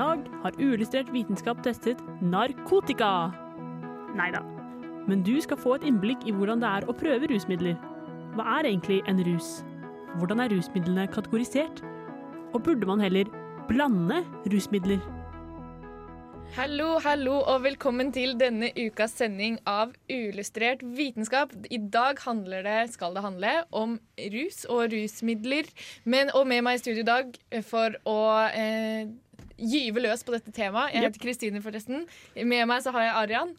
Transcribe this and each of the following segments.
Dag har uillustrert vitenskap testet narkotika. Nei da. Men du skal få et innblikk i hvordan det er å prøve rusmidler. Hva er egentlig en rus? Hvordan er rusmidlene kategorisert? Og burde man heller blande rusmidler? Hallo, hallo, og velkommen til denne ukas sending av Uillustrert vitenskap. I dag handler det, skal det handle om rus og rusmidler. Men, og med meg i studio i dag for å eh, gyve løs på dette temaet. Jeg heter Kristine, forresten. Med meg så har jeg Arian.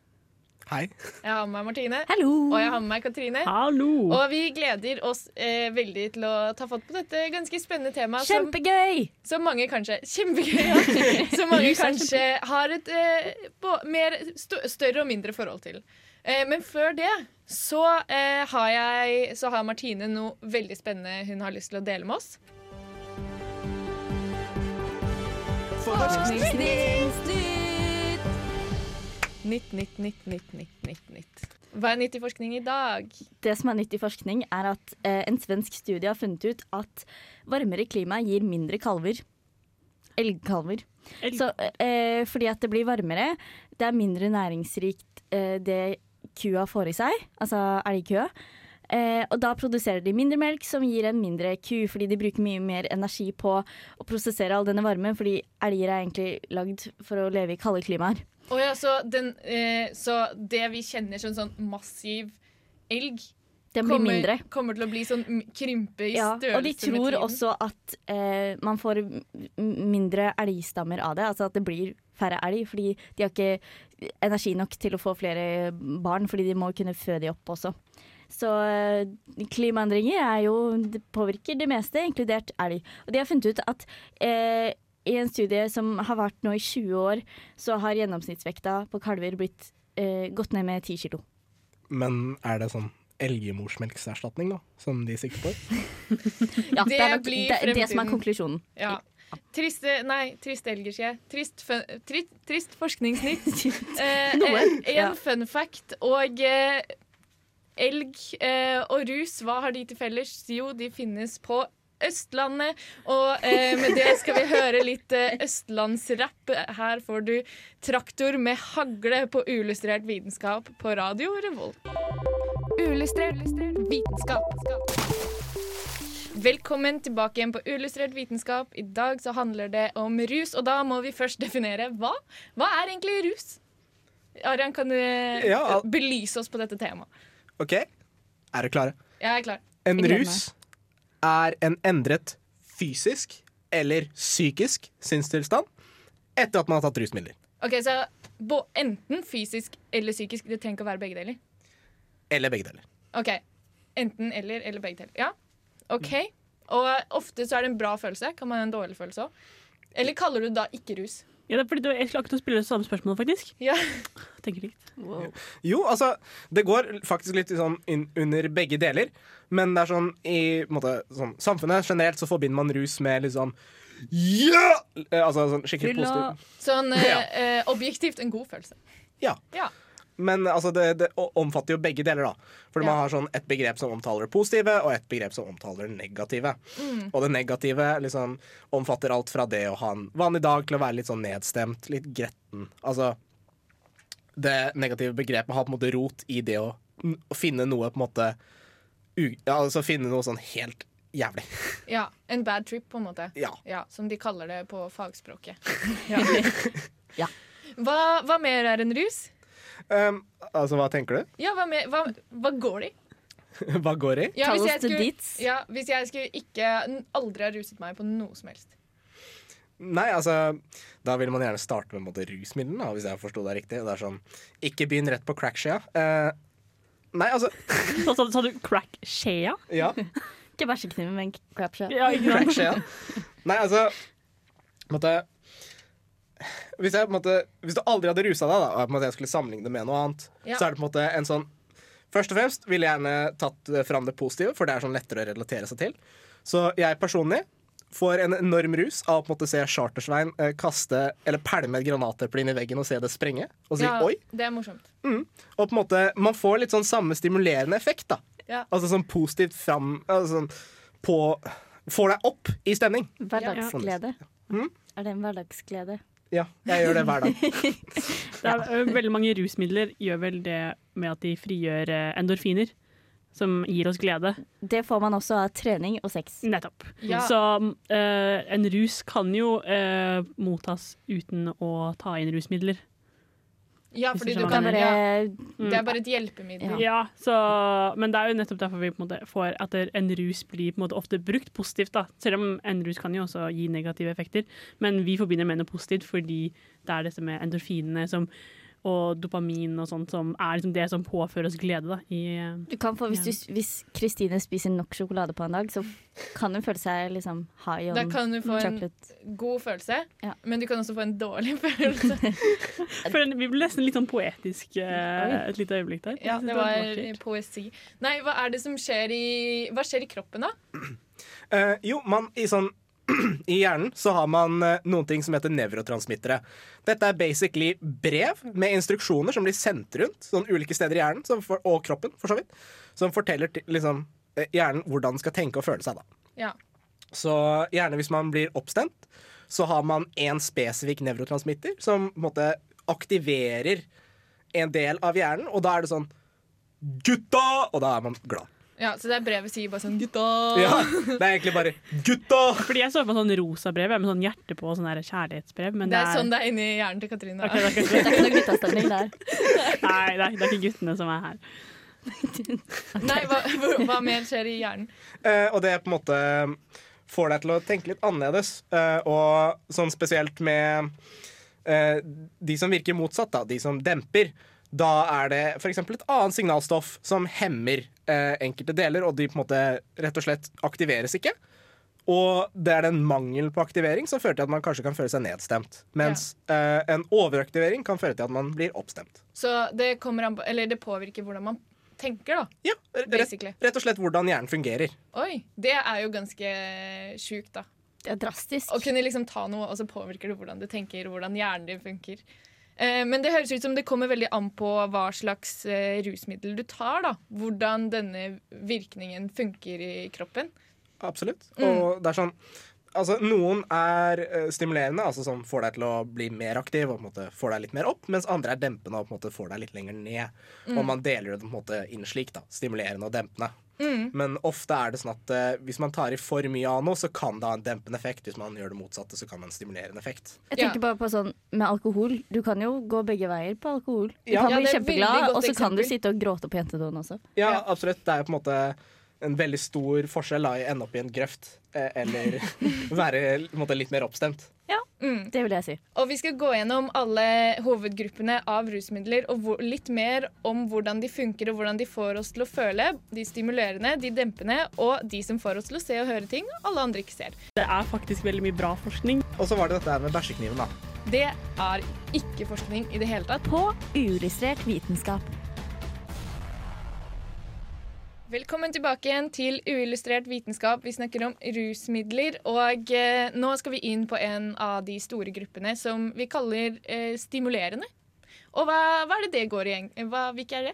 Hei. Jeg har med meg Martine. Hallo! Og jeg har med meg Katrine. Hallo! Og vi gleder oss eh, veldig til å ta fatt på dette ganske spennende temaet. Kjempegøy! som mange kanskje Kjempegøy, ja. Som mange kanskje har et eh, på, mer stø, større og mindre forhold til. Eh, men før det så, eh, har jeg, så har Martine noe veldig spennende hun har lyst til å dele med oss. Nytt, nytt, nytt, nytt, nytt, nytt, nytt. Hva er nytt i forskning i dag? Det som er nytt i forskning, er at eh, en svensk studie har funnet ut at varmere klima gir mindre kalver. Elgkalver. Elg- Så, eh, fordi at det blir varmere, det er mindre næringsrikt eh, det kua får i seg, altså elgkua. Eh, og da produserer de mindre melk, som gir en mindre ku, fordi de bruker mye mer energi på å prosessere all denne varmen, fordi elger er egentlig lagd for å leve i kalde klimaer. Oh ja, så, den, eh, så det vi kjenner som sånn massiv elg, Den blir kommer, mindre. kommer til å bli sånn krympe i Ja, størrelse og de tror også at eh, man får mindre elgstammer av det. Altså at det blir færre elg, fordi de har ikke energi nok til å få flere barn, fordi de må kunne føde de opp også. Så eh, klimaendringer er jo, det påvirker det meste, inkludert elg. Og de har funnet ut at eh, i en studie som har vært nå i 20 år, så har gjennomsnittsvekta på kalver blitt eh, gått ned med 10 kilo. Men er det sånn elgemorsmelkserstatning, da, som de sikter på? Ja, Det det, er nok, blir det, det som er konklusjonen. Ja. Triste, nei, triste elger, sier jeg. Trist, fun, tri, trist forskningsnytt. Eh, En, en ja. fun fact. Og eh, elg eh, og rus, hva har de til felles? Jo, de finnes på Østlandet. Og eh, med det skal vi høre litt eh, østlandsrapp. Her får du Traktor med hagle på uillustrert vitenskap på radio Revolt. Uillustrert vitenskap. Velkommen tilbake igjen på Uillustrert vitenskap. I dag så handler det om rus, og da må vi først definere hva. Hva er egentlig rus? Arian, kan du Ja, belyse oss på dette temaet? OK, er dere klare? Jeg er klar. En Jeg gleder rus er en endret fysisk eller psykisk sinnstilstand etter at man har tatt rusmidler. Ok, så bo, Enten fysisk eller psykisk. Det trenger ikke å være begge deler. Eller begge deler. Ok, Enten eller eller begge deler. Ja, OK. Og ofte så er det en bra følelse. Kan man ha en dårlig følelse òg? Eller kaller du det da ikke rus? Ja, det er fordi du, jeg skulle akkurat spille det samme spørsmålet, faktisk. Ja. Tenker likt. Jo, altså, det går faktisk litt sånn inn under begge deler. Men det er sånn i måte, sånn, samfunnet generelt så forbinder man rus med litt sånn Ja! Eh, Altså sånn skikkelig positiv. Sånn eh, Ja. eh, objektivt en god følelse. Ja. Ja. Men altså, det, det omfatter jo begge deler, da. For Ja. man har sånn et begrep som omtaler det positive, og et begrep som omtaler det negative. Mm. Og det negative liksom omfatter alt fra det å ha en vanlig dag til å være litt sånn nedstemt, litt gretten. Altså Det negative begrepet har på en måte rot i det å, å finne noe på en måte ja, Altså finne noe sånn helt jævlig. Ja, En bad trip, på en måte. Ja. Ja, Som de kaller det på fagspråket. Ja. Hva, hva mer er en rus? Um, altså, hva tenker du? Ja, hva, med, hva, hva går det i? hva går i? Ja, Ta hvis oss jeg til skulle- Ja, hvis jeg skulle ikke aldri ha ruset meg på noe som helst. Nei, altså Da vil man gjerne starte med måte, rusmidlene, hvis jeg forsto deg riktig. Det er sånn Ikke begynn rett på crack-skjea. Eh, nei, altså Så, sa, sa du crack-skjea? Ja. Ikke bæsjekniven, men crapshot. Ja, ja. Nei, altså måtte, hvis, jeg, på en måte, hvis du aldri hadde rusa deg, da, og på en måte jeg skulle sammenligne det med noe annet, Ja. så er det på en måte en sånn Først og fremst ville jeg gjerne tatt eh, fram det positive, for det er sånn lettere å relatere seg til. Så jeg personlig får en enorm rus av å på en måte se Chartersvein eh, kaste eller pælme et granateple inn i veggen og se det sprenge, og si Ja, oi. det er morsomt. Og på en måte, man får litt sånn samme stimulerende effekt, da. Ja. Altså sånn positivt fram altså sånn på Får deg opp i stemning. Hverdagsglede. Mm. Er det en hverdagsglede? Ja, jeg gjør det hver dag. Det er, veldig mange rusmidler gjør vel det med at de frigjør endorfiner, som gir oss glede. Det får man også av trening og sex. Nettopp. Ja. Så uh, en rus kan jo uh, mottas uten å ta inn rusmidler. Ja, fordi du kan Det er ja, bare Det er bare et hjelpemiddel. Ja, så, Men det er jo nettopp derfor vi på en måte får at en rus blir på en måte ofte brukt positivt. da. Selv om en rus kan jo også gi negative effekter, men vi forbinder med noe positivt fordi det er dette med endorfinene som, og dopamin og sånt som er liksom det som påfører oss glede. da. I, eh, Du kan få, hvis, du, hvis Kristine spiser nok sjokolade på en dag, så kan hun føle seg liksom high Da kan du få en god følelse, Ja. men du kan også få en dårlig følelse. for vi ble nesten litt sånn poetisk eh, et lite øyeblikk der. Ja, Jeg synes det var poesi. Nei, hva er det som skjer i Hva skjer i kroppen, da? Uh, jo, man, i, sånn, I hjernen så har man eh, noen ting som heter nevrotransmittere. Dette er basically brev med instruksjoner som blir sendt rundt sånn ulike steder i hjernen, for, og kroppen, for så vidt, som forteller til, liksom, eh, hjernen hvordan den skal tenke og føle seg. da. Ja. Så gjerne hvis man blir oppstemt, så har man én spesifikk nevrotransmitter som på en måte aktiverer en del av hjernen, og da er det sånn Gutta! Og da er man glad. Ja, Så det er brevet sier bare sånn Gutta! Ja, Det er egentlig bare gutta! Fordi jeg så på sånn rosa brev med sånn hjerte på, sånn der kjærlighetsbrev. Men Det er sånn det er inni hjernen til Katrine. Okay, det er ikke- Det er ikke noe guttastemning der. Nei, det er, det er ikke guttene som er her. Nei, hva, hva- mer skjer i hjernen? Eh, og det på en måte får deg til å tenke litt annerledes. Eh, og sånn spesielt med eh, de som virker motsatt, da, de som demper. Da er det f.eks. et annet signalstoff som hemmer eh, enkelte deler, og de på en måte rett og slett aktiveres ikke. Og det er den mangel på aktivering som fører til at man kanskje kan føle seg nedstemt. Mens eh, en overaktivering kan føre til at man blir oppstemt. Så det, an på, eller det påvirker hvordan man tenker, da. Ja, rett, rett og slett hvordan hjernen fungerer. Oi, det er jo ganske sjukt, da. Det er drastisk. Å kunne liksom ta noe, og så påvirker det hvordan du tenker, hvordan hjernen din funker. Eh, men det høres ut som det kommer veldig an på hva slags eh, rusmiddel du tar. da. Hvordan denne virkningen funker i kroppen. Absolutt. Mm. Det er sånn Altså, noen er eh, stimulerende, altså som får deg til å bli mer aktiv og på en måte får deg litt mer opp, mens andre er dempende og på en måte får deg litt lenger ned. Og man deler det på en måte inn slik, da. Stimulerende og dempende. Mm. Men ofte er det sånn at uh, hvis man tar i for mye av noe, så kan det ha en dempende effekt. Hvis man gjør det motsatte, så kan det ha en stimulerende effekt. Jeg tenker bare på sånn med alkohol. Du kan jo gå begge veier på alkohol. Du Ja. kan bli veldig kjempeglad, og så kan du sitte og gråte på jentedoen også. Ja, Ja. absolutt. Det er på en måte en veldig stor forskjell da, i å ende opp i en grøft eh, eller være en måte, litt mer oppstemt. Mm. Det vil jeg si. Og vi skal gå gjennom alle hovedgruppene av rusmidler og hvor, litt mer om hvordan de funker og hvordan de får oss til å føle. De stimulerende, de dempende og de som får oss til å se og høre ting alle andre ikke ser. Det er faktisk veldig mye bra forskning. Og så var det dette her med bæsjekniven, da. Det er ikke forskning i det hele tatt. På uillustrert vitenskap. Velkommen tilbake igjen til uillustrert vitenskap. Vi snakker om rusmidler. Og eh, nå skal vi inn på en av de store gruppene som vi kaller eh, stimulerende. Og hva, hva er det det går i? Hva, hvilke er det?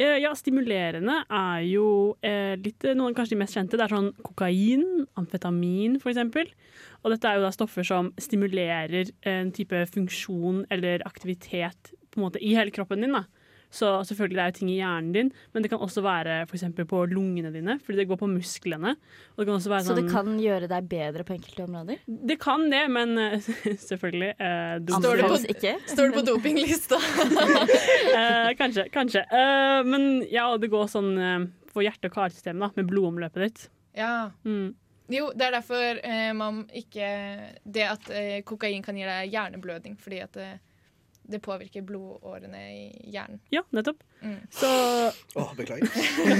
Eh, Ja, stimulerende er jo eh, litt, noen av kanskje de mest kjente. Det er sånn kokain, amfetamin eksempel. Og dette er jo da stoffer som stimulerer en type funksjon eller aktivitet på en måte i hele kroppen din. da. Så selvfølgelig det er jo ting i hjernen din, men det kan også være for eksempel på lungene dine, fordi det går på musklene. Og det kan også være Så det sånn, kan gjøre deg bedre på enkelte områder? det kan det, men eh, selvfølgelig eh, Står det på- ikke? Står det på dopinglista? Eh, kanskje, kanskje. Eh, men ja, det går sånn eh, for hjerte- og karsystemet, da, med blodomløpet ditt. ja. Mm. Jo, det er derfor eh, man ikke Det at eh, kokain kan gi deg hjerneblødning, fordi at eh, det påvirker blodårene i hjernen. Ja, nettopp. Mm. Så Åh, beklager.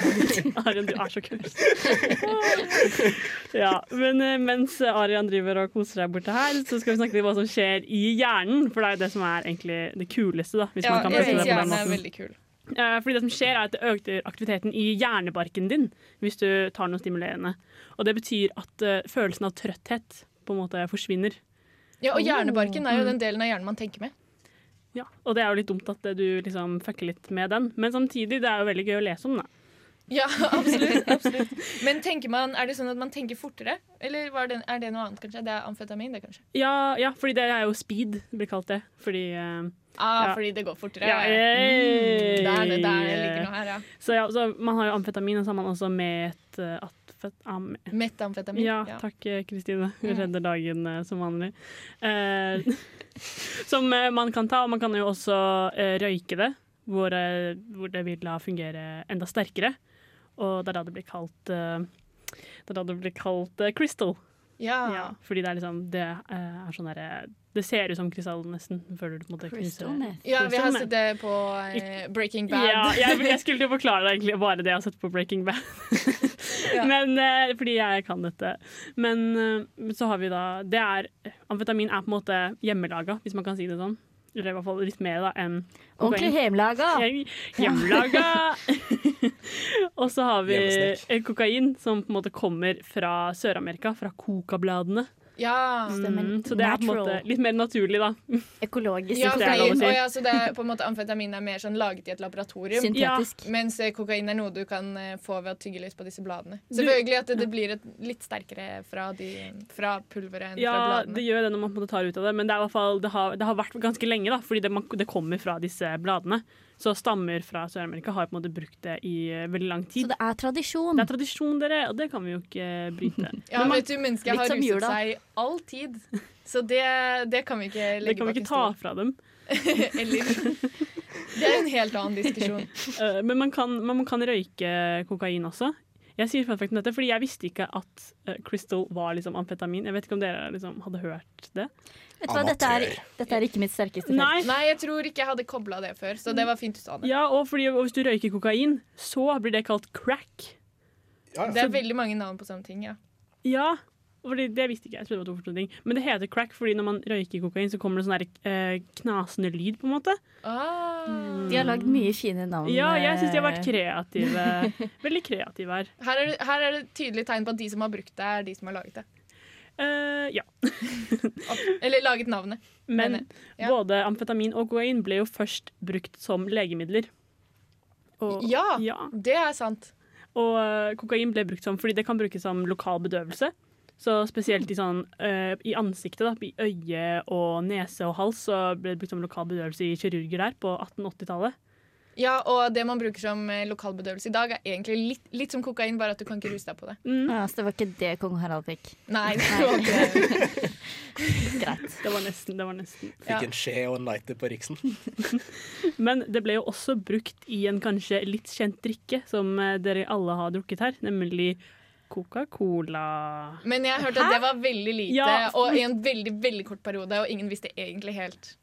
Arian, du er så kul. ja, men eh, mens Arian driver og koser seg borte her, så skal vi snakke litt om hva som skjer i hjernen. For det er jo det som er egentlig det kuleste, da, hvis Ja, man kan jeg syns hjernen er veldig kul. Eh, Fordi det som skjer er at det øker aktiviteten i hjernebarken din hvis du tar noe stimulerende. Og det betyr at eh, følelsen av trøtthet på en måte forsvinner. Ja, og hjernebarken er jo Mm. den delen av hjernen man tenker med. Ja, Og det er jo litt dumt at eh, du liksom fucker litt med den, men samtidig det er jo veldig gøy å lese om. da. Ja, absolutt. absolutt. Men man, er det sånn at man tenker fortere? Eller var det, er det noe annet, kanskje? Det er amfetamin, det, kanskje? Ja, ja, fordi det er jo speed, blir kalt det. Fordi uh, Ah, Ja. fordi det går fortere. Ja, Mm, der, det, der hey. ligger noe her, ja. Så ja, så man har jo amfetamin, og så har man også met... atfet, am, Metamfetamin. ja, takk Kristine. Du redder dagen eh, som vanlig. Eh, som eh, man kan ta, og man kan jo også eh, røyke det, hvor, eh, hvor det vil da fungere enda sterkere. Og det er da det blir kalt eh, det er da det blir kalt eh, crystal. Ja. Ja, fordi det er liksom Det eh, er sånn derre Det ser ut som krystall, nesten. Før du på en måte Crystal. Ja, vi har sett det på uh, Breaking Bad. Ja, jeg, jeg skulle jo forklare det egentlig bare det jeg har sett på Breaking Bad. Men, eh, fordi jeg kan dette. Men eh, så har vi da det er, Amfetamin er på en måte hjemmelaga, hvis man kan si det sånn. Eller i hvert fall litt mer da enn Ordentlig kokain. hjemmelaga. Hjem- Hjemmelaga! Og så har vi eh, kokain, som på en måte kommer fra Sør-Amerika, fra kokabladene. Ja. Mm, så det er på en måte litt mer naturlig, da. Økologisk. Ja, det er si. og ja, så det er på en måte Amfetamin er mer sånn laget i et laboratorium. Syntetisk. Mens eh, kokain er noe du kan eh, få ved å tygge løs på disse bladene. Selvfølgelig at det, det blir et, litt sterkere fra, de, fra pulveret enn fra Ja, det gjør det når man på en måte tar ut av det, men det, er i hvert fall, det, har, det har vært ganske lenge, da, fordi det, man, det kommer fra disse bladene. Så stammer fra Sør-Amerika har på en måte brukt det i eh, veldig lang tid. Så det er tradisjon. Det er tradisjon, dere, og det kan vi jo ikke bryte. Ja, Men man, vet du, Mennesket har ruset jula. seg all tid. Så det, det kan vi ikke legge bak det kan vi ikke ta fra dem. Eller Det er en helt annen diskusjon. Eh, men man kan, man kan røyke kokain også. Jeg sier fun fact om dette, fordi jeg visste ikke at eh, crystal var liksom amfetamin. Jeg vet ikke om dere liksom hadde hørt det. Vet du hva, dette er, dette er ikke mitt sterkeste felt. Nei, Nei, jeg tror ikke jeg hadde kobla det før, så det var fint du sa det. ja, og, fordi, og hvis du røyker kokain, så blir det kalt crack. Ja, Det er veldig mange navn på samme ting, ja. Ja, fordi det visste ikke jeg. Jeg trodde det var to forskjellige ting. Men det heter crack fordi når man røyker kokain, så kommer det sånn eh, knasende lyd, på en måte. Ah. De har lagd mye fine navn. Ja, jeg syns de har vært eh, kreative. Veldig kreative her. Her, er det, her er det tydelig tegn på at de som har brukt det, er de som har laget det. Uh, ja. Eller laget navnet. Men Men, ja. både amfetamin og kokain ble jo først brukt som legemidler. Og, Ja, ja. det er sant. Og eh, kokain ble brukt som fordi det kan brukes som lokal bedøvelse. Så spesielt i, sånn, uh, i ansiktet, da, i øye og nese og hals, så ble det brukt som lokal bedøvelse i kirurger der på 1880-tallet. Ja, og det man bruker som eh, lokalbedøvelse i dag, er egentlig litt, litt som kokain, bare at du kan ikke ruse deg på det. Mm, Ja, så det var ikke det kong Harald fikk. Nei, det var ikke Greit. det var nesten. Det var nesten. Ja. Fikk en skje og en lighter på Riksen. Men det ble jo også brukt i en kanskje litt kjent drikke som eh, dere alle har drukket her, nemlig Coca-Cola. Men jeg hørte at det var veldig lite, Ja. og i en veldig veldig kort periode, og ingen visste egentlig helt.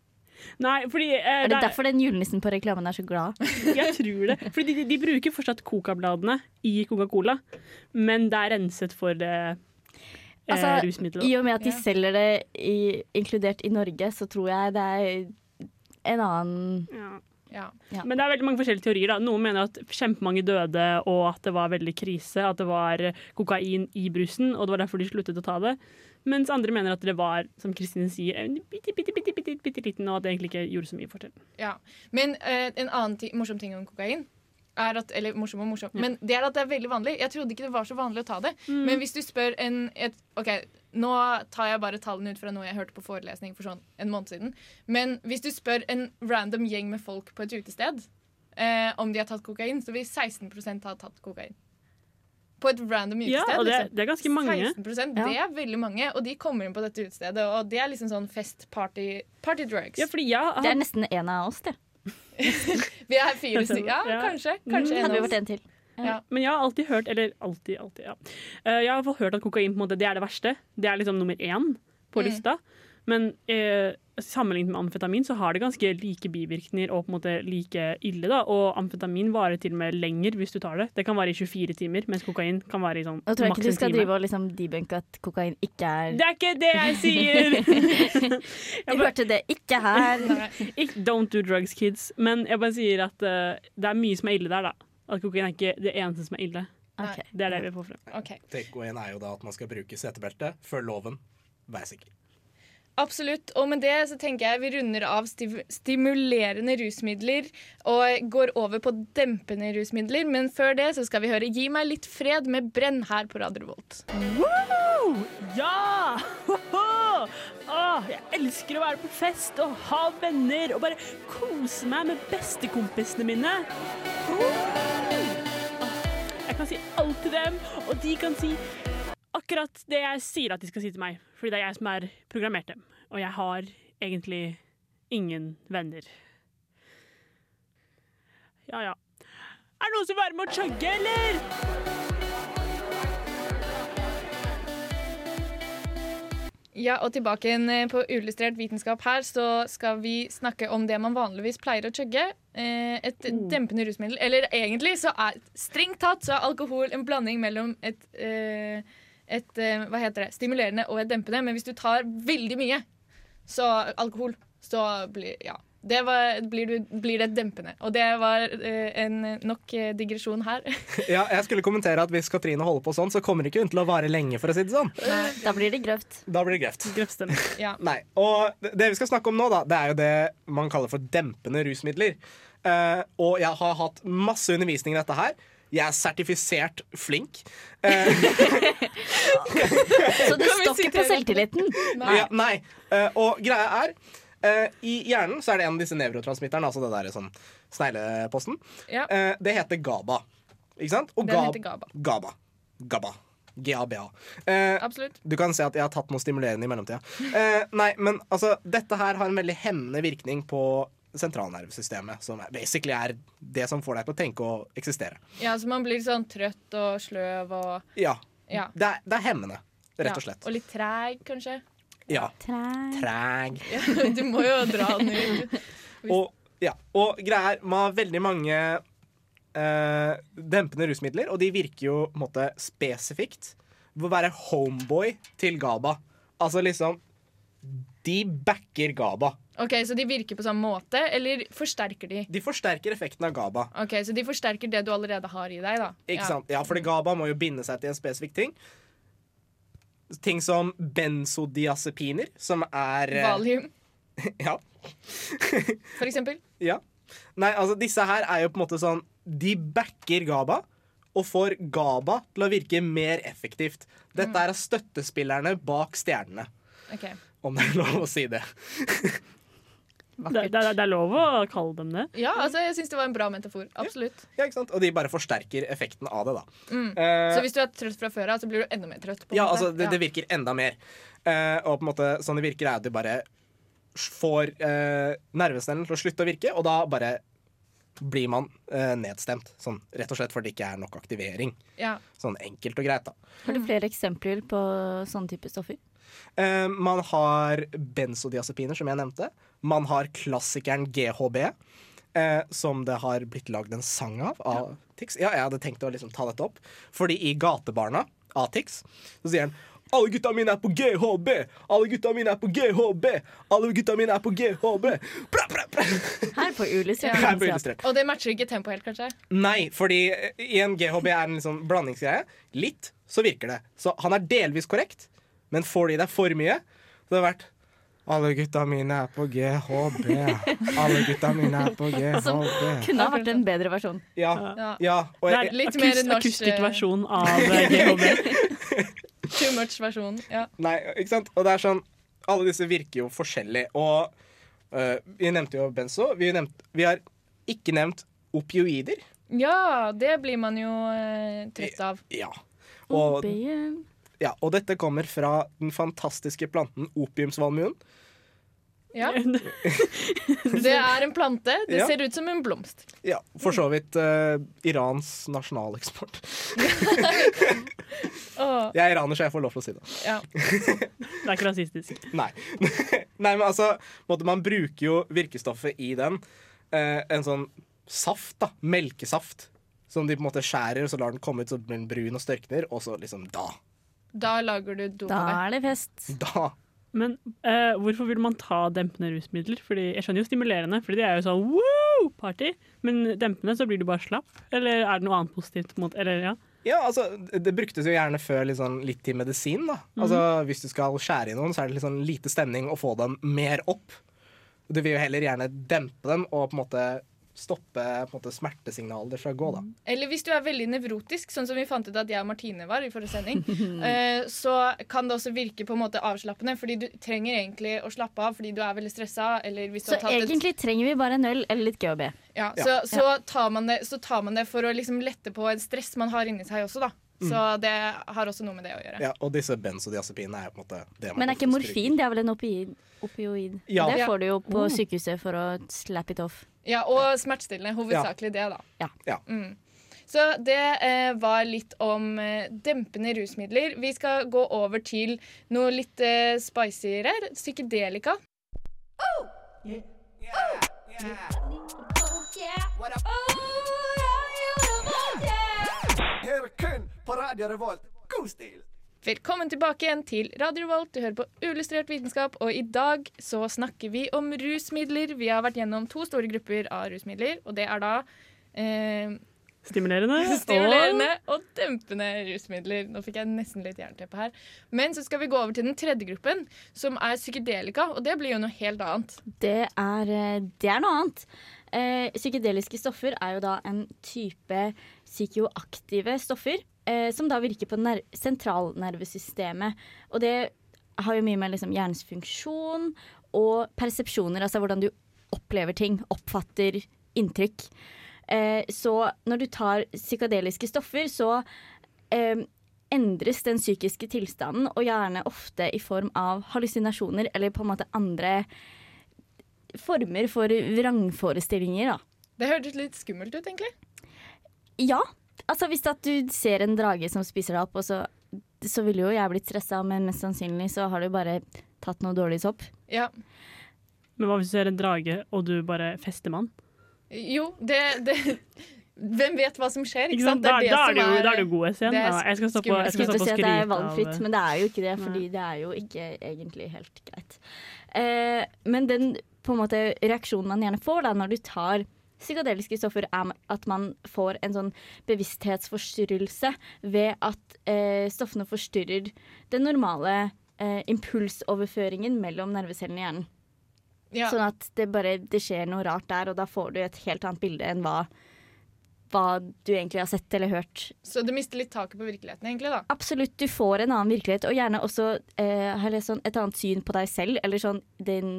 Nei, fordi eh, Er det det er- derfor den julenissen på reklamen er så glad? Jeg tror det. Fordi de, de bruker fortsatt Coca-bladene i Coca-Cola, men det er renset for eh, eh, Altså, rusmidler. I og med at de Ja. selger det i, inkludert i Norge, så tror jeg det er en annen Ja. Ja. Ja. Men det er veldig mange forskjellige teorier. da. Noen mener at kjempemange døde, og at det var veldig krise. At det var kokain i brusen, og det var derfor de sluttet å ta det. Mens andre mener at det var, som Kristine sier, en bitte, bitte, bitte, bitte, bitte liten, og at det egentlig ikke gjorde så mye forskjell. Ja. Men eh, en annen morsom ting om kokain er at, eller morsom og morsom, men det er at det er veldig vanlig. Jeg trodde ikke det var så vanlig å ta det. Mm. Men hvis du spør en et, OK, nå tar jeg bare tallene ut fra noe jeg hørte på forelesning for sånn en måned siden. Men hvis du spør en random gjeng med folk på et utested eh, om de har tatt kokain, så vil 16% ha tatt kokain. På et random Ja, utested. og det, liksom. det er ganske mange. 16 Ja. Det er veldig mange, og de kommer inn på dette utestedet. Og det er liksom sånn fest, party, party drugs. Ja, fordi jeg Det er nesten en av oss, det. Vi er fire stykker. Ja, Ja. kanskje. kanskje en Hadde vi vært en til. Men jeg har alltid hørt Eller alltid, alltid, ja. Eh, Jeg har hørt at kokain på en måte, det er det verste. Det er liksom nummer én på Mm. Men eh, sammenlignet med amfetamin så har det ganske like bivirkninger og på en måte like ille. da, Og amfetamin varer til og med lenger hvis du tar det. Det kan vare i 24 timer, mens kokain kan vare i sånn Nå tror jeg maks ikke du skal time. drive og liksom debunke at kokain ikke er Det er ikke det jeg sier! Du hørte det ikke her. Don't do drugs, kids. Men jeg bare sier at uh, det er mye som er ille der, da. At kokain er ikke det eneste som er ille. Okay. Det er det vi får frem. Ok. Takeawayen er jo da at man skal bruke setebelte før loven. Vær sikker. Absolutt. Og med det så tenker jeg vi runder av stimulerende rusmidler og går over på dempende rusmidler. Men før det så skal vi høre 'Gi meg litt fred' med Brenn her på Radio Revolt. Woo! Ja! Åh, jeg elsker å være på fest og ha venner og bare kose meg med bestekompisene mine. Jeg kan si alt til dem, og de kan si akkurat det jeg sier at de skal si til meg. Fordi det er jeg som er programmert dem. Og jeg har egentlig ingen venner. Ja, ja. Er det noen som vil være med å chugge, eller? Ja, og tilbake igjen eh, på Uillustrert vitenskap her, så skal vi snakke om det man vanligvis pleier å chugge. Et et dempende rusmiddel. Eller egentlig så er strengt tatt så er alkohol en blanding mellom et, eh, et eh, hva heter det, stimulerende og et dempende. Men hvis du tar veldig mye så alkohol, så blir ja. Det var, blir, du, blir det dempende. Og det var eh, en nok eh, digresjon her. Ja, jeg skulle kommentere at Hvis Katrine holder på sånn, så kommer det ikke hun til å vare lenge. for å si det sånn. Da blir det grøft. Da blir det. Grøfstemme. ja. Nei, og det- det vi skal snakke om nå, da, det er jo det man kaller for dempende rusmidler. Uh, og jeg har hatt masse undervisning i dette her. Jeg er sertifisert flink. Eh, Så det står ikke på selvtilliten. Nei. ja, nei. Eh, og greia er eh, I hjernen så er det en av disse nevrotransmitterne, altså det der sånn snegleposten. Ja. Eh, det heter GABA. Ikke sant? Og Den Gab- heter GABA. GABA. GABA. GABA. Eh, Absolutt. Du kan se at jeg har tatt noe stimulerende i mellomtida. Eh, nei, men altså, dette her har en veldig hemmende virkning på sentralnervesystemet, som er, basically er det som får deg til å tenke og eksistere. Ja, så man blir sånn trøtt og sløv og Ja. Ja. Det, er, det er hemmende, rett og Ja, slett. og litt treg, kanskje. Ja. Treg. Ja, du må jo dra den ut. Og, ja. og greia er, man har veldig mange eh, dempende rusmidler, og de virker jo på en måte spesifikt. Å være homeboy til GABA. Altså liksom De backer GABA. Ok, Så de virker på samme måte, eller forsterker de? De forsterker effekten av GABA. Ok, Så de forsterker det du allerede har i deg, da? Ikke ja. sant? Ja, fordi GABA må jo binde seg til en spesifikk ting. Ting som benzodiazepiner, som er eh, Valium, Ja. for eksempel. ja. Nei, altså disse her er jo på en måte sånn De backer GABA og får GABA til å virke mer effektivt. Dette er støttespillerne bak stjernene, Ok, om det er lov å si det. Det, det, det er lov å kalle dem det. Ja, altså, jeg syns det var en bra metafor. Absolutt. Ja, ikke sant? Og de bare forsterker effekten av det, da. Mm. Uh, Så hvis du er trøtt fra før av, så blir du enda mer trøtt? på Ja, måte. altså, det, det virker enda mer. Uh, og på en måte, sånn det virker, er at du bare får uh, nervesnellen til å slutte å virke, og da bare blir man uh, nedstemt. Sånn, rett og slett fordi det ikke er nok aktivering. ja. Sånn enkelt og greit, da. Har du flere eksempler på sånne type stoffer? Eh, man har benzodiazepiner, som jeg nevnte. Man har klassikeren GHB, uh, som det har blitt lagd en sang av av Tix. Ja, jeg hadde tenkt å liksom ta dette opp. Fordi i Gatebarna av Tix så sier han alle gutta mine er på GHB! Alle gutta mine er på GHB! Alle gutta mine er på GHB! Bra, bra, bra. Her på. Illustrert. Og det matcher ikke tempoet helt, kanskje? Nei, fordi i en GHB er en liksom blandingsgreie. Litt, så virker det. Så han er delvis korrekt, men får de deg for mye, så det har vært alle gutta mine er på GHB. Alle gutta mine er på Som GHB. kunne ha vært en bedre versjon. Ja, Ja. ja. Og Det er Litt mer norsk, akustikk eh, versjon av GHB. Too much-versjon. Ja. nei, ikke sant? Og det er sånn Alle disse virker jo forskjellig. Og uh, vi nevnte jo benzo. Vi, nevnte, vi har ikke nevnt opioider. ja, det blir man jo uh, trøtt av. Ja. Og. Ja, og dette kommer fra den fantastiske planten opiumsvalmuen. Ja. Det er en plante. Det Ja. ser ut som en blomst. Ja, for så vidt uh, Irans nasjonaleksport. Åh, Jeg er iraner, så jeg får lov til å si det. ja. Det er ikke rasistisk. Nei. Nei, men altså, måtte man bruker jo virkestoffet i den. Uh, en sånn saft, da. Melkesaft. Som de på en måte skjærer, og så lar den komme ut så blir den brun og størkner, og så liksom da. Da lager du Da er det fest. Da. Men eh, hvorfor vil man ta dempende rusmidler? Fordi Jeg skjønner jo stimulerende, for de er jo sånn wow, party. Men dempende så blir du bare slapp. Eller er det noe annet positivt mot Eller ja. Ja, altså, det bruktes jo gjerne før litt, sånn, litt til medisin. da Altså, Hvis du skal skjære i noen, så er det litt sånn lite stemning å få dem mer opp. Du vil jo heller gjerne dempe dem og på en måte stoppe på en måte, smertesignaler fra å gå. da Eller hvis du er veldig nevrotisk, sånn som vi fant ut at jeg og Martine var i forrige sending, eh, så kan det også virke på en måte avslappende, fordi du trenger egentlig å slappe av fordi du er veldig stressa. Eller hvis du Så har tatt et egentlig trenger vi bare en øl eller litt GHB. Ja, Ja. så, så, tar man det, så tar man det for å liksom lette på et stress man har inni seg også, da. Så det har også noe med det å gjøre. Ja, og disse benzodiazepinene er på en måte det man Men er ikke morfin det er vel en opioid? opioid. Ja. Det får du jo på Oh. sykehuset for å slap it off. Ja, Og smertestillende. Hovedsakelig det, da. Ja. Ja. Mm. Så det eh, var litt om eh, dempende rusmidler. Vi skal gå over til noe litt eh, spicyere. Psykedelika. Her kun på Radio Revolt. God stil! Velkommen tilbake igjen til Radio Revolt. Du hører på Uillustrert vitenskap, og i dag så snakker vi om rusmidler. Vi har vært gjennom to store grupper av rusmidler, og det er da eh, Stimulerende. stimulerende og dempende rusmidler. Nå fikk jeg nesten litt jernteppe her. Men så skal vi gå over til den tredje gruppen, som er psykedelika, og det blir jo noe helt annet. Det er, eh, det er noe annet. Eh, psykedeliske stoffer er jo da en type psykoaktive stoffer eh, som da virker på ner sentralnervesystemet. Og det har jo mye med liksom, hjernens funksjon og persepsjoner, altså hvordan du opplever ting, oppfatter inntrykk. Eh, så når du tar psykadeliske stoffer, så eh, endres den psykiske tilstanden, og gjerne ofte i form av hallusinasjoner eller på en måte andre former for vrangforestillinger, da. Det hørtes litt skummelt ut, egentlig. Ja. Altså hvis at du ser en drage som spiser deg opp, og så, så ville jo jeg blitt stressa, men mest sannsynlig så har du bare tatt noe dårlig sopp. Ja. Men hva hvis du ser en drage, og du bare fester med den? Jo, det, det Hvem vet hva som skjer, ikke sant? Da, Det er det da, er det jo, er- da er du god SN. det er jeg skal stå på, jeg skal Skulle stå til å på si at det er valgfritt, men det er jo ikke det, fordi det er jo ikke egentlig helt greit. Eh, men den på en måte reaksjonen man gjerne får da når du tar psykadeliske stoffer, er at man får en sånn bevissthetsforstyrrelse ved at eh, stoffene forstyrrer den normale eh, impulsoverføringen mellom nervecellene i hjernen. ja. Sånn at det bare det skjer noe rart der, og da får du et helt annet bilde enn hva, hva du egentlig har sett eller hørt. Så du mister litt taket på virkeligheten, egentlig, da. Absolutt, du får en annen virkelighet, og gjerne også eh, har sånn, et annet syn på deg selv, eller sånn din,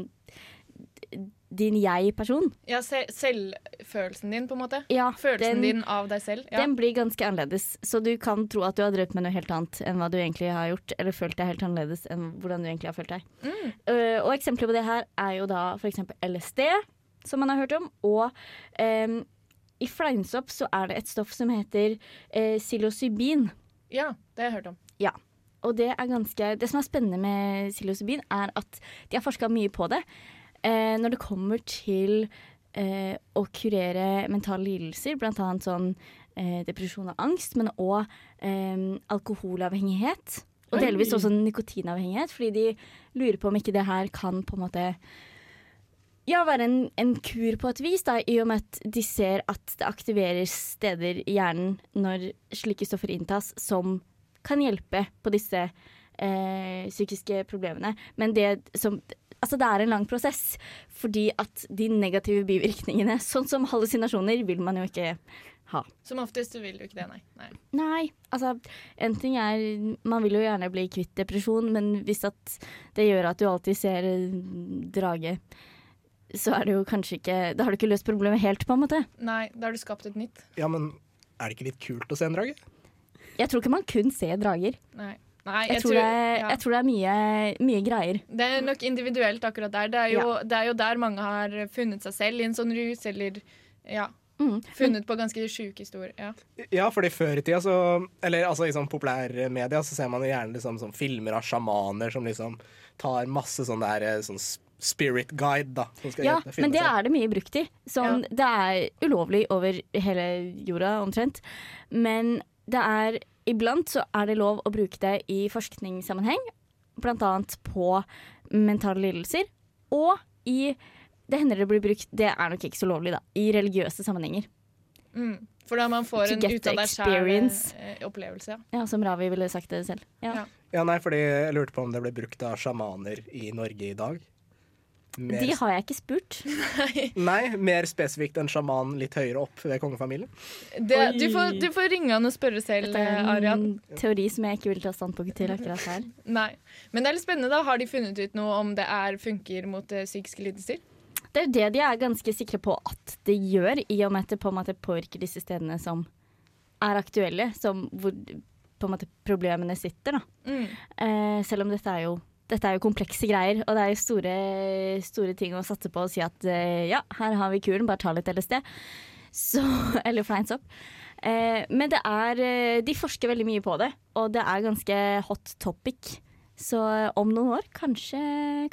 din jeg-person. Ja, se Selvfølelsen din, på en måte. Ja, Følelsen den, din av deg selv. Ja. den blir ganske annerledes, så du kan tro at du har drevet med noe helt annet enn hva du egentlig har gjort, eller følt deg helt annerledes enn hvordan du egentlig har følt deg. Mm. Uh, og eksempler på det her er jo da eksempel LSD, som man har hørt om, og um, i fleinsopp så er det et stoff som heter uh, psilocybin. ja, det har jeg hørt om. Og det er ganske Det som er spennende med psilocybin, er at de har forska mye på det. Eh, når det kommer til eh, å kurere mentale lidelser, annet sånn eh, depresjon og angst, men òg eh, alkoholavhengighet. Og delvis også nikotinavhengighet, fordi de lurer på om ikke det her kan på en måte ja, være en, en kur på et vis, da, i og med at de ser at det aktiverer steder i hjernen når slike stoffer inntas, som kan hjelpe på disse eh, psykiske problemene. Men det som Altså, det er en lang prosess, fordi at de negative bivirkningene, sånn som hallusinasjoner, vil man jo ikke ha. Som oftest vil du ikke det, nei. nei. Nei, altså en ting er Man vil jo gjerne bli kvitt depresjon, men hvis at det gjør at du alltid ser drage, så er det jo kanskje ikke Da har du ikke løst problemet helt, på en måte. Nei, Da har du skapt et nytt. Ja, men er det ikke litt kult å se en drage? Jeg tror ikke man kun ser drager. Nei. Nei, Jeg, tror, det, ja. jeg tror det er mye, mye greier. Det er nok individuelt akkurat der. Det er, jo, det er jo der mange har funnet seg selv i en sånn rus, eller ja, Mm. funnet på ganske sjuke historier. Ja. Ja, fordi før i tida så Eller altså i sånn populærmedia så ser man jo gjerne liksom sånn filmer av sjamaner som liksom tar masse sånn der eh, sånn spirit guide, da. Som skal Ja, hjelpe- men det seg. er det mye brukt i. Sånn, Det er ulovlig over hele jorda omtrent. Men det er iblant så er det lov å bruke det i forskningssammenheng. Blant annet på mentale lidelser. Og i Det hender det blir brukt, det er nok ikke så lovlig, da, i religiøse sammenhenger. Mm. For da man får en ut av deg sjæl-opplevelse. Ja. Ja, Som Ravi ville sagt det selv. Ja. Ja. Ja, nei, fordi jeg lurte på om det ble brukt av sjamaner i Norge i dag. Mer, De har jeg ikke spurt. Nei, mer spesifikt en sjaman litt høyere opp ved kongefamilien. Det, du, får, du får ringe han og spørre selv, Arian. Det er en Arian. en teori som jeg ikke vil ta standpunkt til akkurat her. Nei. Men det er litt spennende. da Har de funnet ut noe om det er funker mot eh, psykiske lidelser? Det er jo det de er ganske sikre på at det gjør, i og med at det på en måte påvirker disse stedene som er aktuelle, som hvor på en måte problemene sitter. Da. Mm. Eh, selv om dette er jo dette er jo komplekse greier, og det er jo store, store ting å satse på og si at eh, ja, her har vi kuren, bare ta litt LSD. Så, eller fleins opp. Eh, men det er eh, De forsker veldig mye på det, og det er ganske hot topic. Så om noen år, kanskje,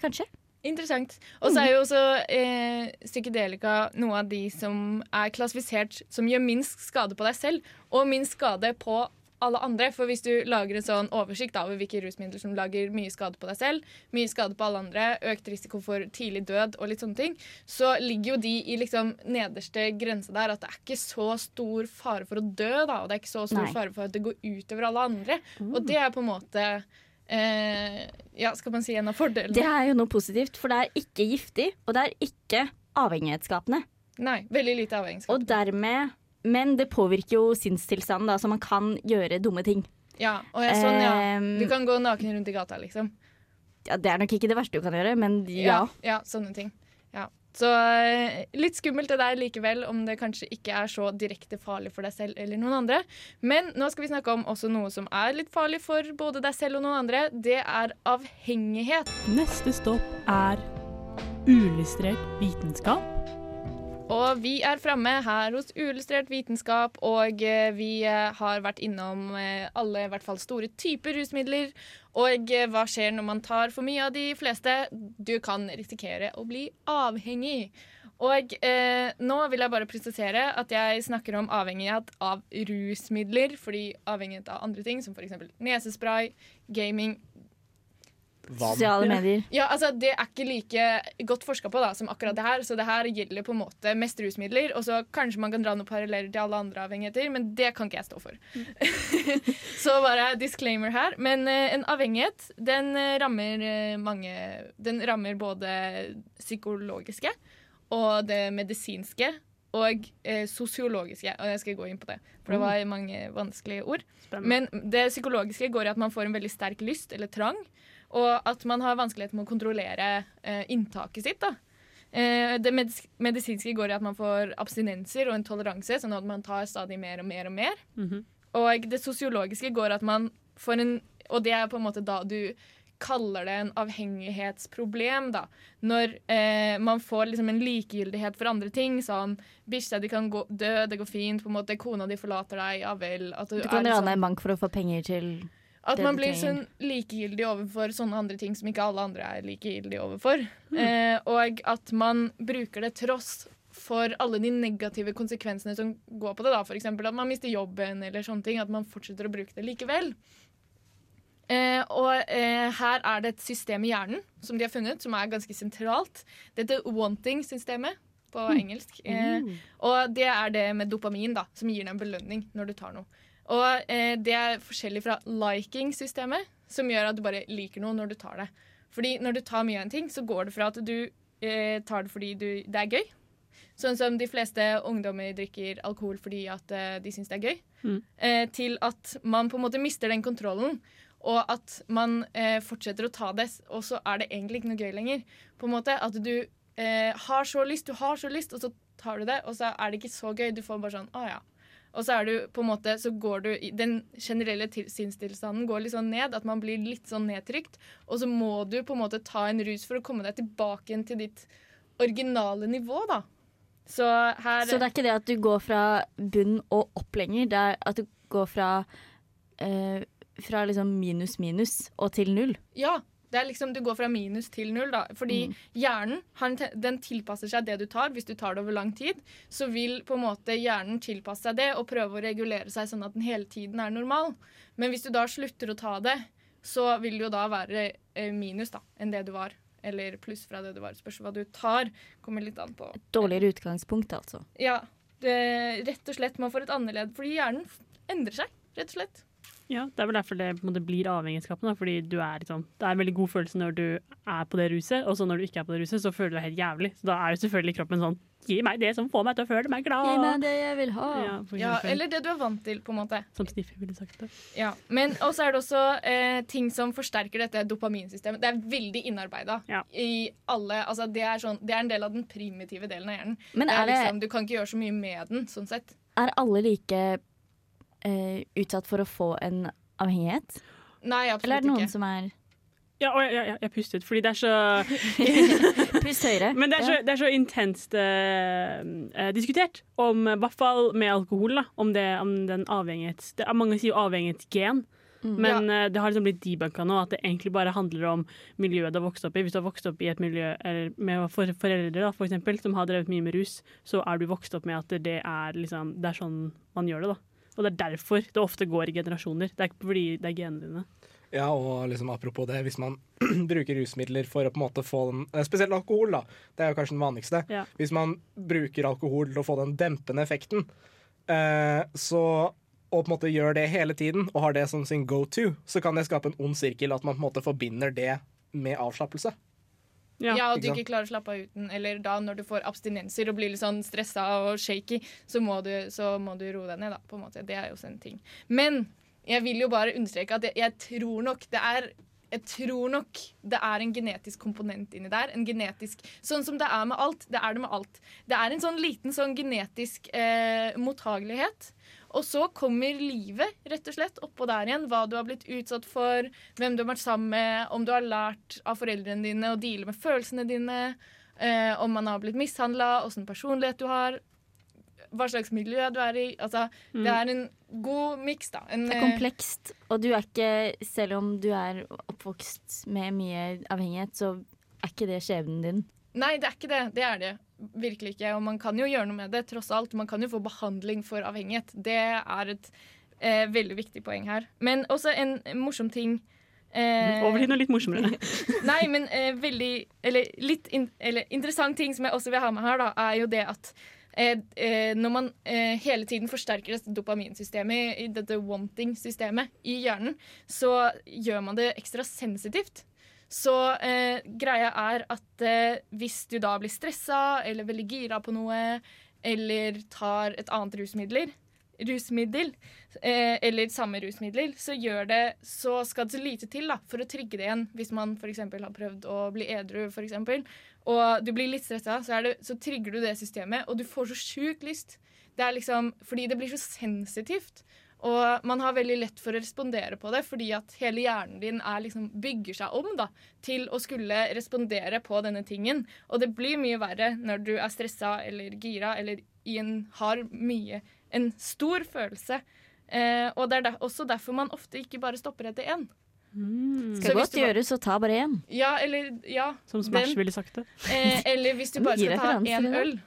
kanskje. Interessant. Og så er jo også eh, psykedelika noe av de som er klassifisert som gjør minst skade på deg selv, og minst skade på alle andre. For hvis du lager en sånn oversikt over hvilke rusmidler som lager mye skade på deg selv, mye skade på alle andre, økt risiko for tidlig død og litt sånne ting, så ligger jo de i liksom nederste grense der at det er ikke så stor fare for å dø, da, og det er ikke så stor Nei. fare for at det går utover alle andre. Og det er på en måte eh, ja, skal man si en av fordelene. Det er jo noe positivt, for det er ikke giftig, og det er ikke avhengighetsskapende. Nei, veldig lite avhengighetsskapende. Og dermed Men det påvirker jo sinnstilstanden, da, så man kan gjøre dumme ting. ja, og jeg, sånn, ja. Ehm, Du kan gå naken rundt i gata, liksom. ja, det er nok ikke det verste du kan gjøre, men ja. ja sånne ting. Ja. Så eh, litt skummelt det der likevel, om det kanskje ikke er så direkte farlig for deg selv eller noen andre. Men nå skal vi snakke om også noe som er litt farlig for både deg selv og noen andre. Det er avhengighet. Neste stopp er uillustrert vitenskap. Og vi er framme her hos Uillustrert vitenskap, og eh, vi eh, har vært innom eh, alle i hvert fall store typer rusmidler. Og hva skjer når man tar for mye av de fleste? Du kan risikere å bli avhengig. Og eh, nå vil jeg bare presisere at jeg snakker om avhengighet av rusmidler, fordi avhengighet av andre ting, som f.eks. nesespray, gaming, Vann. Sosiale medier. ja, altså Det er ikke like godt forska på da, som akkurat det her. Så det her gjelder på en måte mest rusmidler. Og så kanskje man kan dra noen paralleller til alle andre avhengigheter, men det kan ikke jeg stå for. så bare disclaimer her. Men uh, en avhengighet, den uh, rammer uh, mange Den rammer både psykologiske og det medisinske. Og sosiologiske. Og jeg skal gå inn på det, for det var mange vanskelige ord. Spennende. Men det psykologiske går i at man får en veldig sterk lyst eller trang, og at man har vanskeligheter med å kontrollere eh, inntaket sitt. da. Eh, det medis medisinske går i at man får abstinenser og en toleranse, sånn at man tar stadig mer og mer og mer. Mhm. Og det sosiologiske går at man får en Og det er på en måte da du kaller det en avhengighetsproblem, da. Når eh, man får liksom en likegyldighet for andre ting, sånn bikkja di kan gå, dø, det går fint, på en måte kona di forlater deg, ja vel. Du, Du kan rane sånn- en bank for å få penger til at man blir sånn likegyldig overfor sånne andre ting som ikke alle andre er likegyldige overfor. Mm. Eh, og at man bruker det tross for alle de negative konsekvensene som går på det. da F.eks. at man mister jobben, eller sånne ting. At man fortsetter å bruke det likevel. Eh, og eh, her er det et system i hjernen som de har funnet, som er ganske sentralt. Det heter wanting-systemet på Hmm. engelsk. Eh, og det er det med dopamin, da, som gir deg en belønning når du tar noe. Og eh, det er forskjellig fra liking-systemet, som gjør at du bare liker noe når du tar det. Fordi når du tar mye av en ting, så går det fra at du eh, tar det fordi du, det er gøy. Sånn som de fleste ungdommer drikker alkohol fordi at eh, de syns det er gøy. Mm. Eh, til at man på en måte mister den kontrollen. Og at man eh, fortsetter å ta det, og så er det egentlig ikke noe gøy lenger. På en måte At du eh, har så lyst, du har så lyst, og så tar du det, og så er det ikke så gøy. Du får bare sånn Å ja. Og så er du på en måte, så går du Den generelle til- sinnstilstanden går litt sånn ned, at man blir litt sånn nedtrykt. Og så må du på en måte ta en rus for å komme deg tilbake igjen til ditt originale nivå, da. Så her Så det er ikke det at du går fra bunn og opp lenger, det er at du går fra, eh, fra liksom minus minus og til null. Ja. Det er liksom, Du går fra minus til null. da. Fordi hjernen han, den tilpasser seg det du tar. Hvis du tar det over lang tid, så vil på en måte hjernen tilpasse seg det og prøve å regulere seg sånn at den hele tiden er normal. Men hvis du da slutter å ta det, så vil det jo da være eh, minus da, enn det du var. Eller pluss fra det du var. Spørs hva du tar. Kommer litt an på. Et Dårligere utgangspunkt, altså. Ja, det, rett og slett man får et annerledes Fordi hjernen endrer seg, rett og slett. Ja, Det er vel derfor det på en måte blir avhengighetsskapen. da, Fordi du er liksom, Det er en veldig god følelse når du er på det ruset, og så når du ikke er på det ruset, så føler du deg helt jævlig. Så da er jo selvfølgelig kroppen sånn Gi meg det som får meg til å føle meg glad. Gi meg det jeg vil ha. Ja, Ja, eller det du er vant til, på en måte. Som Sniffy ville sagt det. Ja, men også er det også eh, ting som forsterker dette dopaminsystemet. Det er veldig innarbeida Ja. i alle altså det, er sånn, det er en del av den primitive delen av hjernen. Men det er er liksom, du kan ikke gjøre så mye med den, sånn sett. er alle like eh, utsatt for å få en avhengighet? Nei, absolutt Eller er det noen ikke. som er Ja, og jeg, jeg, jeg pustet, fordi det er så Pust høyere? Men det er så, Ja. det er så intenst eh, eh, diskutert, om, i hvert fall med alkohol, da, om, det, om den avhengighets... Det er mange sier jo avhengighetsgen, Mm. men eh, det har liksom blitt debunka nå at det egentlig bare handler om miljøet du har vokst opp i. Hvis du har vokst opp i et miljø eller med for, foreldre da, for eksempel, som har drevet mye med rus, så er du vokst opp med at det er, liksom, det er sånn man gjør det. da. Og det er derfor det ofte går i generasjoner. Det er ikke fordi det er genene dine. Ja, og liksom apropos det, hvis man bruker rusmidler for å på en måte få den eh, Spesielt alkohol, da. Det er jo kanskje den vanligste. Ja. Hvis man bruker alkohol til å få den dempende effekten, eh, så og på en måte gjør det hele tiden og har det som sin go to, så kan det skape en ond sirkel at man på en måte forbinder det med avslappelse. Ja. Ja, og du ikke klarer å slappe av uten, eller da når du får abstinenser og blir litt sånn stressa og shaky, så må, du, så må du roe deg ned, da, på en måte. Det er jo også en ting. Men jeg vil jo bare understreke at jeg, jeg tror nok det er jeg tror nok det er en genetisk komponent inni der. En genetisk, Sånn som det er med alt. Det er det med alt. Det er en sånn liten sånn genetisk eh, mottagelighet. Og så kommer livet rett og slett oppå der igjen. Hva du har blitt utsatt for, hvem du har vært sammen med, om du har lært av foreldrene dine å deale med følelsene dine, eh, om man har blitt mishandla, åssen personlighet du har, hva slags miljø du er i. Altså, Mm. Det er en god miks, da. En, Det er eh, komplekst, og du er ikke Selv om du er oppvokst med mye avhengighet, så er ikke det skjebnen din. Nei, det er ikke det. Det er det virkelig ikke. Og man kan jo gjøre noe med det, tross alt. Man kan jo få behandling for avhengighet. Det er et eh, veldig viktig poeng her. Men også en morsom ting eh, Over til noe litt morsommere. Nei, men eh, veldig Eller litt in, eller, interessant ting som jeg også vil ha med her, da, er jo det at eh, eh, når man eh, hele tiden forsterker dette dopaminsystemet, dette wanting-systemet i hjernen, så gjør man det ekstra sensitivt. Så eh, greia er at eh, hvis du da blir stressa eller veldig gira på noe, eller tar et annet rusmidler, rusmiddel, eh, eller samme rusmidler, så det så skal det så lite til da, for å trigge det igjen. Hvis man f.eks. har prøvd å bli edru, for eksempel, og du blir litt stressa, så, det, så trigger du det systemet, og du får så sjukt lyst. Det er liksom, fordi det blir så sensitivt. Og man har veldig lett for å respondere på det, fordi at hele hjernen din er liksom, bygger seg om da, til å skulle respondere på denne tingen. Og det blir mye verre når du er stressa eller gira eller i en, har mye En stor følelse. Eh, og det er der, også derfor man ofte ikke bare stopper etter én. Mm. Skal godt bare- gjøres å ta bare én. Ja, eller Ja. Som Smash den. ville sagt det. Eh, eller hvis du bare skal ta én øl.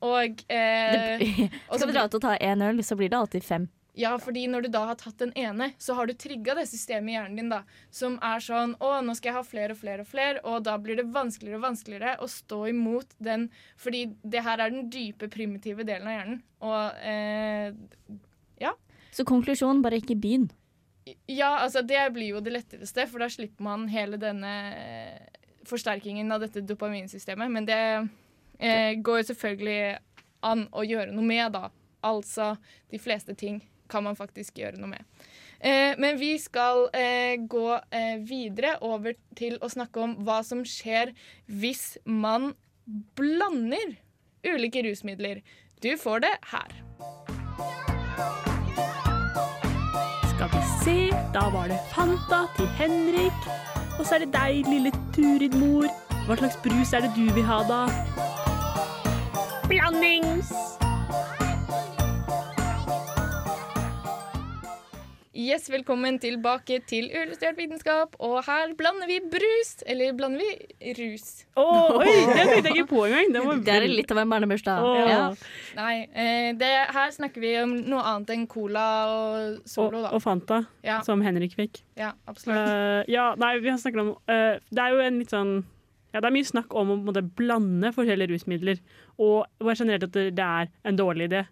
Og eh, Det, skal vi dra til å ta én øl, så blir det alltid fem. Ja, fordi når du da har tatt den ene, så har du trigga det systemet i hjernen din da, som er sånn Å, nå skal jeg ha flere og flere og flere, og da blir det vanskeligere og vanskeligere å stå imot den, fordi det her er den dype, primitive delen av hjernen. Og eh, Så konklusjonen, bare ikke begynn. ja, altså det blir jo det letteste, for da slipper man hele denne eh, forsterkingen av dette dopaminsystemet. Men det eh, går jo selvfølgelig an å gjøre noe med, da. Altså de fleste ting kan man faktisk gjøre noe med. Eh, men vi skal eh, gå eh, videre over til å snakke om hva som skjer hvis man blander ulike rusmidler. Du får det her. Skal vi se, da var det Fanta til Henrik. Og så er det deg, lille Turid-mor. Hva slags brus er det du vil ha, da? Blandings! Yes, velkommen tilbake til Uillustrert vitenskap. Og her blander vi brus, eller blander vi rus? Oh, oi, det tenkte jeg ikke på engang. Det, var Det er litt av en barnebursdag. Oh. Ja. Nei, eh, det, her snakker vi om noe annet enn cola og og, Solo, da. og Fanta, Ja, som Henrik fikk. ja absolutt. Uh, ja, nei, vi har snakket om uh, Det er jo en litt sånn ja, Det er mye snakk om å blande forskjellige rusmidler, og bare generelt at det, det er en dårlig idé.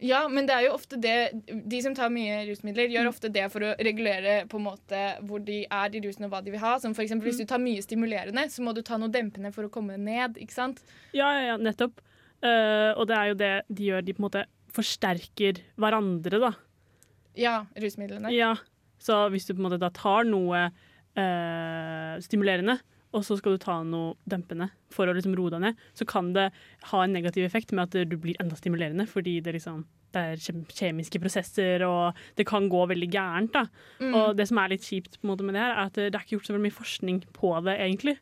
Ja, men det er jo ofte det De som tar mye rusmidler, gjør ofte det for å regulere på en måte hvor de er i rusen og hva de vil ha. Som for eksempel, Hvis du tar mye stimulerende, så må du ta noe dempende for å komme ned. ikke sant? Ja, ja, ja nettopp. Uh, og det er jo det de gjør. De på en måte forsterker hverandre, da. Ja, rusmidlene. Ja. Så hvis du på en måte da tar noe uh, stimulerende, og så skal du ta noe dempende for å liksom roe deg ned, så kan det ha en negativ effekt med at du blir enda stimulerende, fordi det liksom det er kjemiske prosesser, og det kan gå veldig gærent. Mm. Og det som er litt kjipt måte med det her, er at det er ikke gjort så veldig mye forskning på det, egentlig.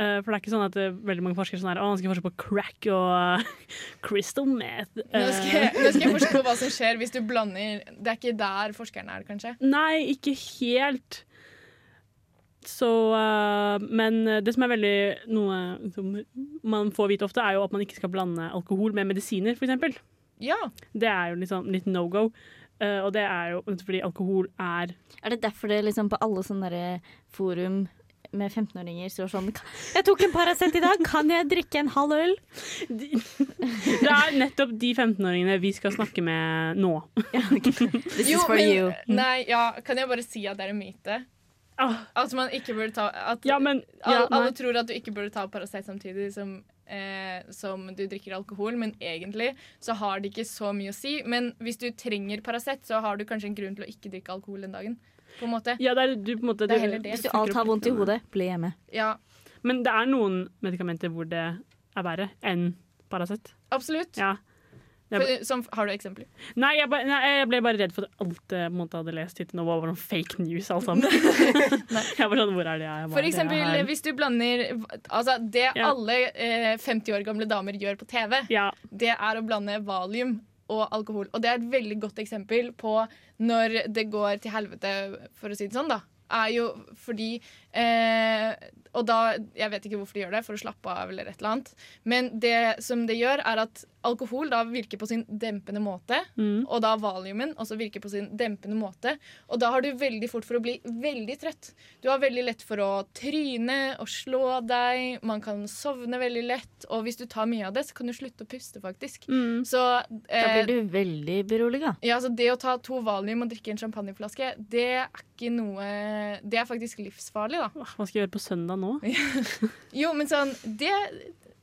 Eh, for det er ikke sånn at eh, veldig mange forskere er sånn her, å, nå skal jeg forske på crack og crystal meth. Nå skal, Eh, nå skal jeg forske på hva som skjer hvis du blander Det er ikke der forskerne er, kanskje? Nei, ikke helt. Så eh, Men det som er veldig noe som man får vite ofte, er jo at man ikke skal blande alkohol med medisiner, f.eks. Ja. Det er jo liksom litt no go. Eh, og det er jo fordi alkohol er Er det derfor det liksom på alle sånne forum med 15-åringer står sånn Jeg tok en Paracet i dag, kan jeg drikke en halv øl? Det er nettopp de 15-åringene vi skal snakke med nå. This is for you. Nei, ja, kan jeg bare si at det er en myte? Ah, At man ikke burde ta at ja, men ja, alle, alle nei. tror at du ikke burde ta Paracet samtidig som, eh, som du drikker alkohol, men egentlig så har det ikke så mye å si. Men hvis du trenger Paracet, så har du kanskje en grunn til å ikke drikke alkohol den dagen. På en måte. ja, det er, du, på en måte, Det er det. Hvis du alt har vondt i hodet, bli hjemme. Ja, Men det er noen medikamenter hvor det er verre enn Paracet. absolutt. Ja. For, som, har du eksempler? Nei jeg, ba, nei, jeg ble bare redd for at alt jeg måtte hadde lest hittil nå, var noe fake news alt sammen. jeg var sånn, hvor er det jeg bare, For eksempel her? hvis du blander Altså, det Ja. alle eh, 50 år gamle damer gjør på TV, Ja, det er å blande valium og alkohol. Og det er et veldig godt eksempel på når det går til helvete, for å si det sånn, da. Er jo fordi eh, Og da Jeg vet ikke hvorfor de gjør det, for å slappe av eller et eller annet. Men det som det gjør, er at alkohol da virker på sin dempende måte. mm. Og da valiumen også virker på sin dempende måte. Og da har du veldig fort for å bli veldig trøtt. Du har veldig lett for å tryne og slå deg. Man kan sovne veldig lett. Og hvis du tar mye av det, så kan du slutte å puste, faktisk. Mm. Så, Da eh, blir du veldig beroliga. ja, så det å ta to valium og drikke en champagneflaske, det er ikke noe Det er faktisk livsfarlig, da. Hva skal jeg gjøre på søndag nå? Jo, men sånn det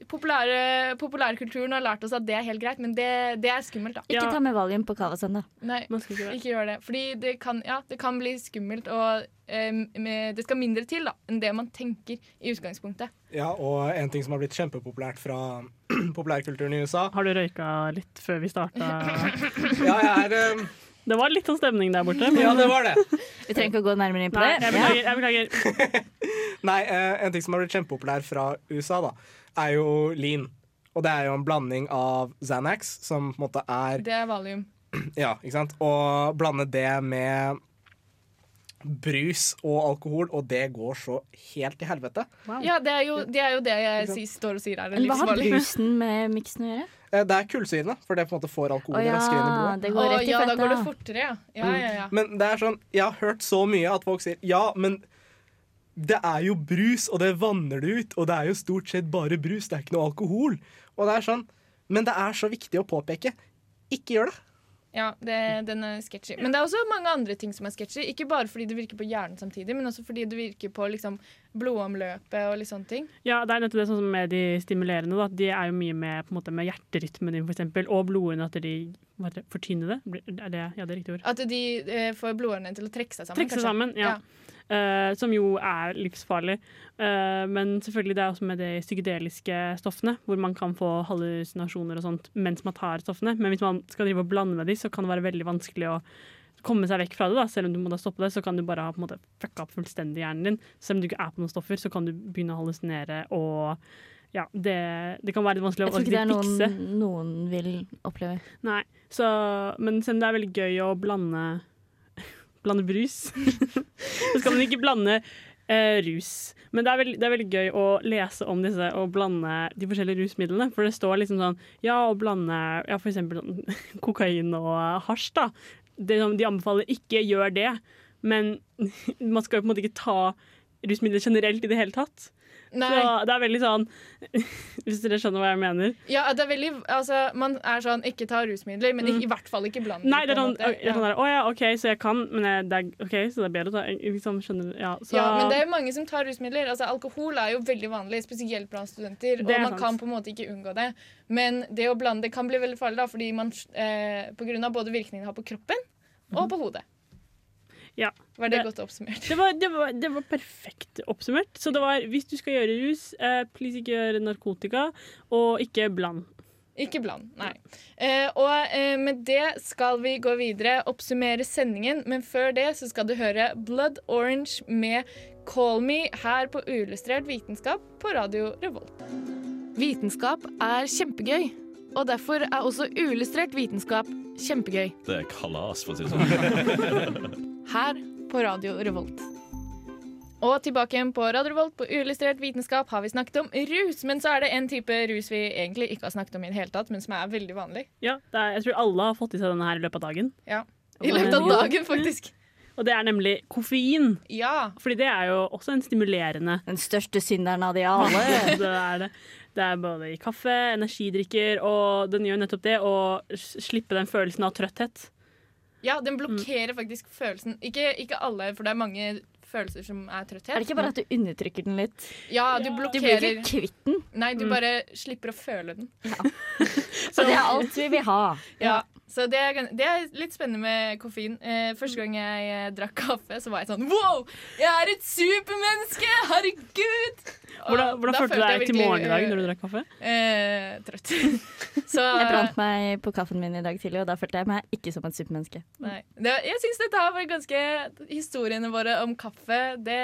populære, Populærkulturen har lært oss at det er helt greit, men det, det er skummelt, da. Ikke Ja. ta med valium på kava søndag. Nei, Man skal ikke gjøre ikke gjør det. Fordi det kan, ja, det kan bli skummelt, og eh, med, det skal mindre til da, enn det man tenker i utgangspunktet. Ja, og en ting som har blitt kjempepopulært fra populærkulturen i USA Har du røyka litt før vi starta? Ja, jeg er eh, Det var litt sånn stemning der borte. Men... Ja, det var det. Vi trenger ikke å gå nærmere inn på Nei, det. jeg beklager. Jeg beklager. Nei, eh, en ting som har blitt kjempepopulær fra USA, da, er jo lean. Og det er jo en blanding av Xanax, som på en måte er Det er valium. Ja, ikke sant? Og blande det med brus og alkohol, og det går så helt til helvete. Wow. Ja, det er jo det, er jo det jeg står og sier er hva har livsfarlig. brusen med miksen å gjøre? Eh, Det er kullsyrene, for det på en måte får alkohol oh, ja, raskere inn i blodet. det Å går rett i ja, da går det fortere, ja. Ja, ja, ja. Men det er sånn, jeg har hørt så mye at folk sier ja, men det er jo brus, og det vanner det ut, og det er jo stort sett bare brus, det er ikke noe alkohol. Og det er sånn, men det er så viktig å påpeke. Ikke gjør det. Ja, det, den er sketchy. Men det er også mange andre ting som er sketchy. Ikke bare fordi det virker på hjernen samtidig, men også fordi det virker på liksom, blodomløpet og litt sånne ting. Ja, det er nettopp det sånn som med de stimulerende. Da. De er jo mye med, måte, med hjerterytmen din, eksempel, og blodårene. At de fortynner det. Er det, ja, det er riktig ord. At de eh, får blodårene til å trekke seg sammen. Trekke seg sammen, sammen, ja. Eh, som jo er livsfarlig. Uh, men selvfølgelig det er også med de psykedeliske stoffene, hvor man kan få hallusinasjoner og sånt mens man tar stoffene. Men hvis man skal drive og blande med de, så kan det være veldig vanskelig å komme seg vekk fra det, da, selv om du må da stoppe det, så kan du bare ha på en måte fucka opp fullstendig hjernen din. Selv om du ikke er på noen stoffer, så kan du begynne å hallusinere og ja, det, det kan være litt vanskelig Jeg tror ikke det er noen, noen vil oppleve. Nei, så, men selv om det er veldig gøy å blande Blande brus, så skal man ikke blande eh, rus. Men det er, veldig, det er veldig gøy å lese om disse og blande de forskjellige rusmidlene. For det står liksom sånn Ja, å blande ja, sånn, kokain og hasj, da. Er sånn, de anbefaler ikke gjør det. Men man skal jo på en måte ikke ta rusmidler generelt i det hele tatt. Nei. Så det er veldig sånn Hvis dere skjønner hva jeg mener. Ja, det er veldig Altså, man er sånn ikke ta rusmidler, men ikke, i hvert fall ikke bland Mm. Nei, det er sånn, er sånn der, Å ja, OK, så jeg kan, men jeg, det er, ok, så det er bedre å ta liksom, skjønner, ja, så, Ja, men det er jo mange som tar rusmidler. Altså, alkohol er jo veldig vanlig, spesielt blant studenter. Og man sant. kan på en måte ikke unngå det. Men det å blande det kan bli veldig farlig, da, fordi man, eh, på grunn av både virkningen det har på kroppen og på hodet. Ja. Var det, Det- godt oppsummert? det, var, det, var, det var perfekt oppsummert. Så det var hvis du skal gjøre rus, eh, please ikke gjøre narkotika, og ikke bland. Ikke bland, nei. Eh, og eh, med det skal vi gå videre, oppsummere sendingen. Men før det så skal du høre Blood Orange med Call Me her på Uillustrert vitenskap på Radio Revolt. Vitenskap er kjempegøy, og derfor er også uillustrert vitenskap kjempegøy. Det er kalas, for å si det sånn. her på Radio Revolt. Og tilbake igjen på Radio Revolt på Uillustrert vitenskap har vi snakket om rus. Men så er det en type rus vi egentlig ikke har snakket om i det hele tatt, men som er veldig vanlig. Ja, det er, jeg tror alle har fått i seg denne her i løpet av dagen. Ja. I løpet av dagen, faktisk. Og det er nemlig koffein. Ja. Fordi det er jo også en stimulerende Den største synderen av de alle. det er det. Det er både i kaffe, energidrikker, og den gjør nettopp det å slippe den følelsen av trøtthet. Ja, den blokkerer faktisk følelsen. Ikke, ikke alle, for det er mange følelser som er trøtthet. Er det ikke bare at du undertrykker den litt? Ja, du Du blir blokkerer ikke kvitt den. Nei, du bare slipper å føle den. Så det er alt vi vil ha. Ja, så det er, det er litt spennende med koffein. Eh, første gang jeg eh, drakk kaffe, så var jeg sånn Wow! Jeg er et supermenneske! Herregud! Og Hvordan, hvordan følte du deg til morgenen morgen i dag eh, når du drakk kaffe? Eh, trøtt. så Jeg brant meg på kaffen min i dag tidlig, og da følte jeg meg ikke som et supermenneske. Nei. Det, jeg syns dette har vært ganske Historiene våre om kaffe, det,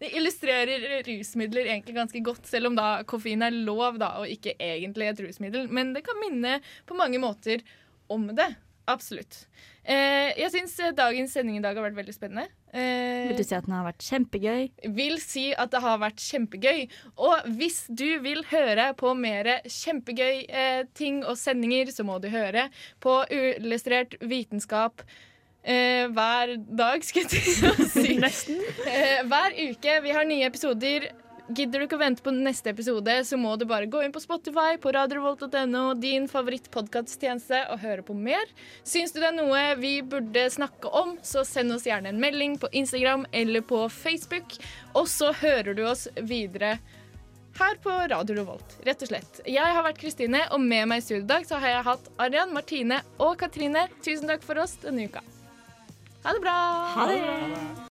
det illustrerer rusmidler egentlig ganske godt. Selv om da koffein er lov, da, og ikke egentlig et rusmiddel. Men det kan minne på mange måter om det. Absolutt. Eh, jeg syns dagens sending i dag har vært veldig spennende. Eh, Vil du si at den har vært kjempegøy? vil si at det har vært kjempegøy. Og hvis du vil høre på mer kjempegøy eh, ting og sendinger, så må du høre på Uillustrert vitenskap eh, hver dag, skulle jeg til å si. Nesten. Eh, hver uke. Vi har nye episoder. Gidder du ikke å vente på neste episode, så må du bare gå inn på Spotify, på radiorevolt.no, din favorittpodkasttjeneste, og høre på mer. Syns du det er noe vi burde snakke om, så send oss gjerne en melding på Instagram eller på Facebook. Og så hører du oss videre her på Radio Revolt, rett og slett. Jeg har vært Kristine, og med meg i studio i dag så har jeg hatt Arian, Martine og Katrine. Tusen takk for oss denne uka. Ha det bra! Ha det!